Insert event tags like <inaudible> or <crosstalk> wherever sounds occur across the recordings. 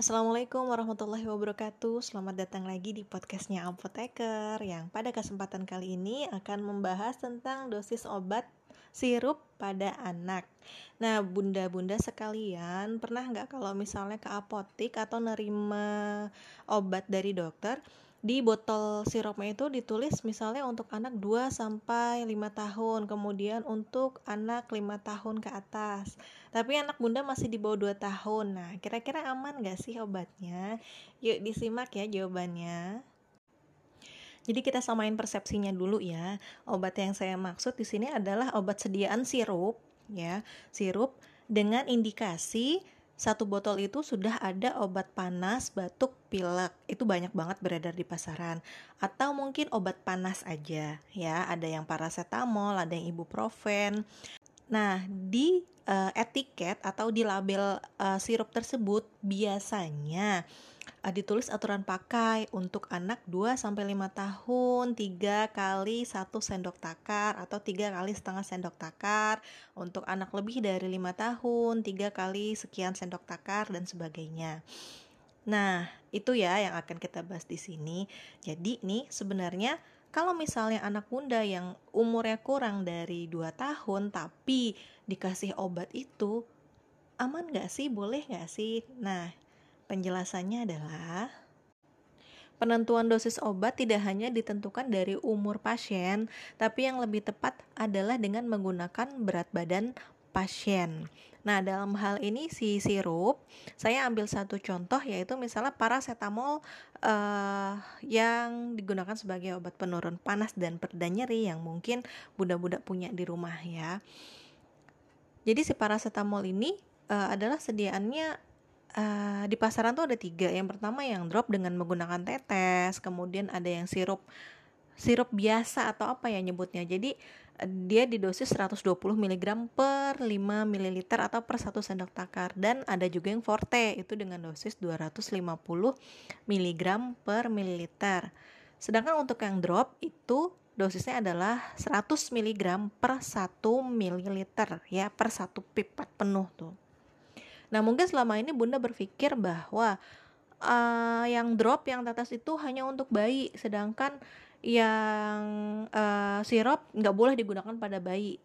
Assalamualaikum warahmatullahi wabarakatuh. Selamat datang lagi di podcastnya Apoteker Yang pada kesempatan kali ini akan membahas tentang dosis obat sirup pada anak. Nah bunda-bunda sekalian Pernah nggak kalau misalnya ke apotik atau nerima obat dari dokter di botol sirupnya itu ditulis misalnya untuk anak 2 sampai 5 tahun, kemudian untuk anak 5 tahun ke atas. Tapi anak Bunda masih di bawah 2 tahun. Nah, kira-kira aman gak sih obatnya? Yuk disimak ya jawabannya. Jadi kita samain persepsinya dulu ya. Obat yang saya maksud di sini adalah obat sediaan sirup ya, sirup dengan indikasi satu botol itu sudah ada obat panas, batuk, pilek. Itu banyak banget beredar di pasaran. Atau mungkin obat panas aja ya. Ada yang paracetamol, ada yang ibuprofen. Nah, di uh, etiket atau di label uh, sirup tersebut biasanya uh, ditulis aturan pakai untuk anak 2 sampai 5 tahun 3 kali 1 sendok takar atau 3 kali setengah sendok takar untuk anak lebih dari 5 tahun 3 kali sekian sendok takar dan sebagainya. Nah, itu ya yang akan kita bahas di sini. Jadi nih sebenarnya kalau misalnya anak bunda yang umurnya kurang dari 2 tahun tapi dikasih obat itu aman gak sih? Boleh gak sih? Nah, Penjelasannya adalah Penentuan dosis obat tidak hanya ditentukan dari umur pasien, tapi yang lebih tepat adalah dengan menggunakan berat badan pasien. Nah, dalam hal ini si sirup, saya ambil satu contoh yaitu misalnya paracetamol uh, yang digunakan sebagai obat penurun panas dan pereda nyeri yang mungkin bunda-bunda punya di rumah ya. Jadi si paracetamol ini uh, adalah sediaannya uh, di pasaran tuh ada tiga. Yang pertama yang drop dengan menggunakan tetes, kemudian ada yang sirup sirup biasa atau apa ya nyebutnya. Jadi dia di dosis 120 mg per 5 ml atau per 1 sendok takar dan ada juga yang forte itu dengan dosis 250 mg per mililiter. Sedangkan untuk yang drop itu dosisnya adalah 100 mg per 1 ml ya per satu pipet penuh tuh. Nah, mungkin selama ini Bunda berpikir bahwa uh, yang drop yang tetes itu hanya untuk bayi, sedangkan yang uh, sirup nggak boleh digunakan pada bayi.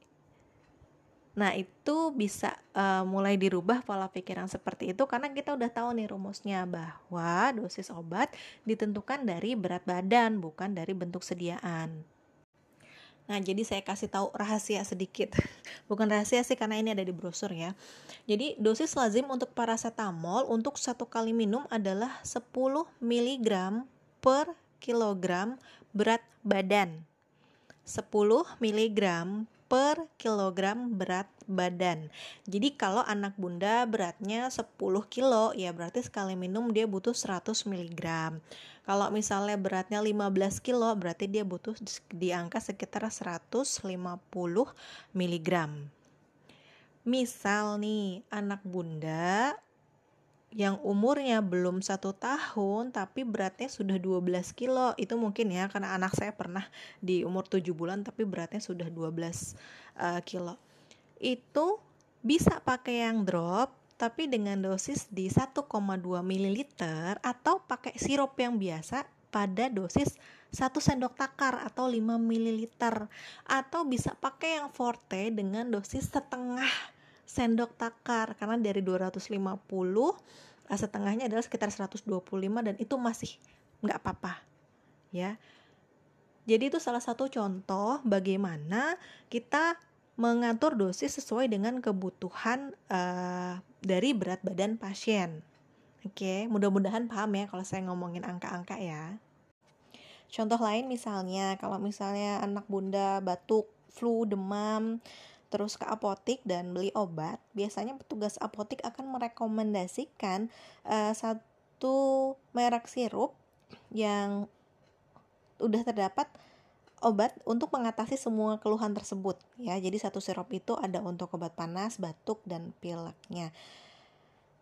Nah, itu bisa uh, mulai dirubah pola pikiran seperti itu karena kita udah tahu nih rumusnya bahwa dosis obat ditentukan dari berat badan, bukan dari bentuk sediaan. Nah, jadi saya kasih tahu rahasia sedikit. <laughs> Bukan rahasia sih karena ini ada di brosur ya. Jadi, dosis lazim untuk paracetamol untuk satu kali minum adalah 10 mg per kilogram berat badan. 10 mg per kilogram berat badan. Jadi kalau anak bunda beratnya 10 kilo ya berarti sekali minum dia butuh 100 mg. Kalau misalnya beratnya 15 kilo berarti dia butuh di angka sekitar 150 mg. Misal nih anak bunda yang umurnya belum satu tahun tapi beratnya sudah 12 kilo. Itu mungkin ya karena anak saya pernah di umur 7 bulan tapi beratnya sudah 12 uh, eh, kilo. Itu bisa pakai yang drop tapi dengan dosis di 1,2 ml atau pakai sirup yang biasa pada dosis 1 sendok takar atau 5 ml atau bisa pakai yang forte dengan dosis setengah sendok takar karena dari 250 eh, setengahnya adalah sekitar 125 dan itu masih nggak apa-apa ya jadi itu salah satu contoh bagaimana kita mengatur dosis sesuai dengan kebutuhan uh, dari berat badan pasien. Oke, mudah-mudahan paham ya kalau saya ngomongin angka-angka ya. Contoh lain misalnya, kalau misalnya anak bunda batuk, flu, demam, terus ke apotik dan beli obat, biasanya petugas apotik akan merekomendasikan uh, satu merek sirup yang udah terdapat obat untuk mengatasi semua keluhan tersebut ya. Jadi satu sirup itu ada untuk obat panas, batuk dan pileknya.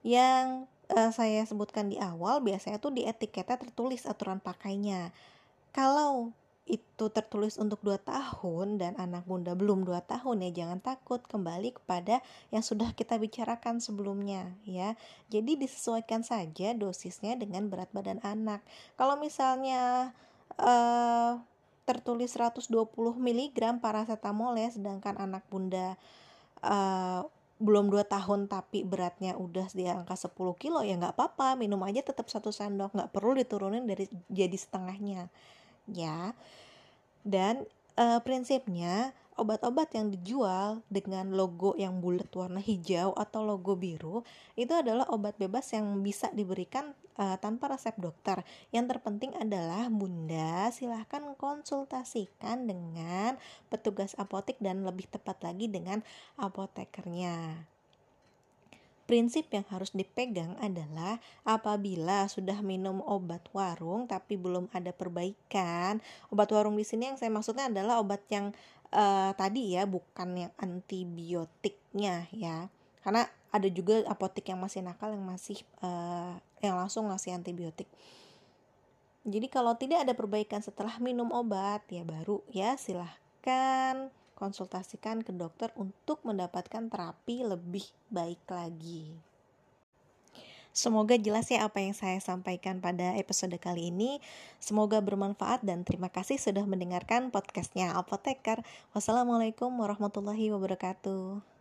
Yang uh, saya sebutkan di awal biasanya tuh di etiketnya tertulis aturan pakainya. Kalau itu tertulis untuk 2 tahun dan anak bunda belum 2 tahun ya jangan takut kembali kepada yang sudah kita bicarakan sebelumnya ya. Jadi disesuaikan saja dosisnya dengan berat badan anak. Kalau misalnya uh, tertulis 120 mg paracetamol ya sedangkan anak bunda uh, belum 2 tahun tapi beratnya udah di angka 10 kilo ya nggak apa-apa minum aja tetap satu sendok nggak perlu diturunin dari jadi setengahnya ya dan uh, prinsipnya obat-obat yang dijual dengan logo yang bulat warna hijau atau logo biru itu adalah obat bebas yang bisa diberikan uh, tanpa resep dokter. Yang terpenting adalah Bunda silahkan konsultasikan dengan petugas apotek dan lebih tepat lagi dengan apotekernya. Prinsip yang harus dipegang adalah apabila sudah minum obat warung tapi belum ada perbaikan. Obat warung di sini yang saya maksudnya adalah obat yang uh, tadi ya, bukan yang antibiotiknya ya. Karena ada juga apotek yang masih nakal yang masih uh, yang langsung ngasih antibiotik. Jadi kalau tidak ada perbaikan setelah minum obat ya baru ya silahkan konsultasikan ke dokter untuk mendapatkan terapi lebih baik lagi. Semoga jelas ya apa yang saya sampaikan pada episode kali ini. Semoga bermanfaat dan terima kasih sudah mendengarkan podcastnya Apoteker. Wassalamualaikum warahmatullahi wabarakatuh.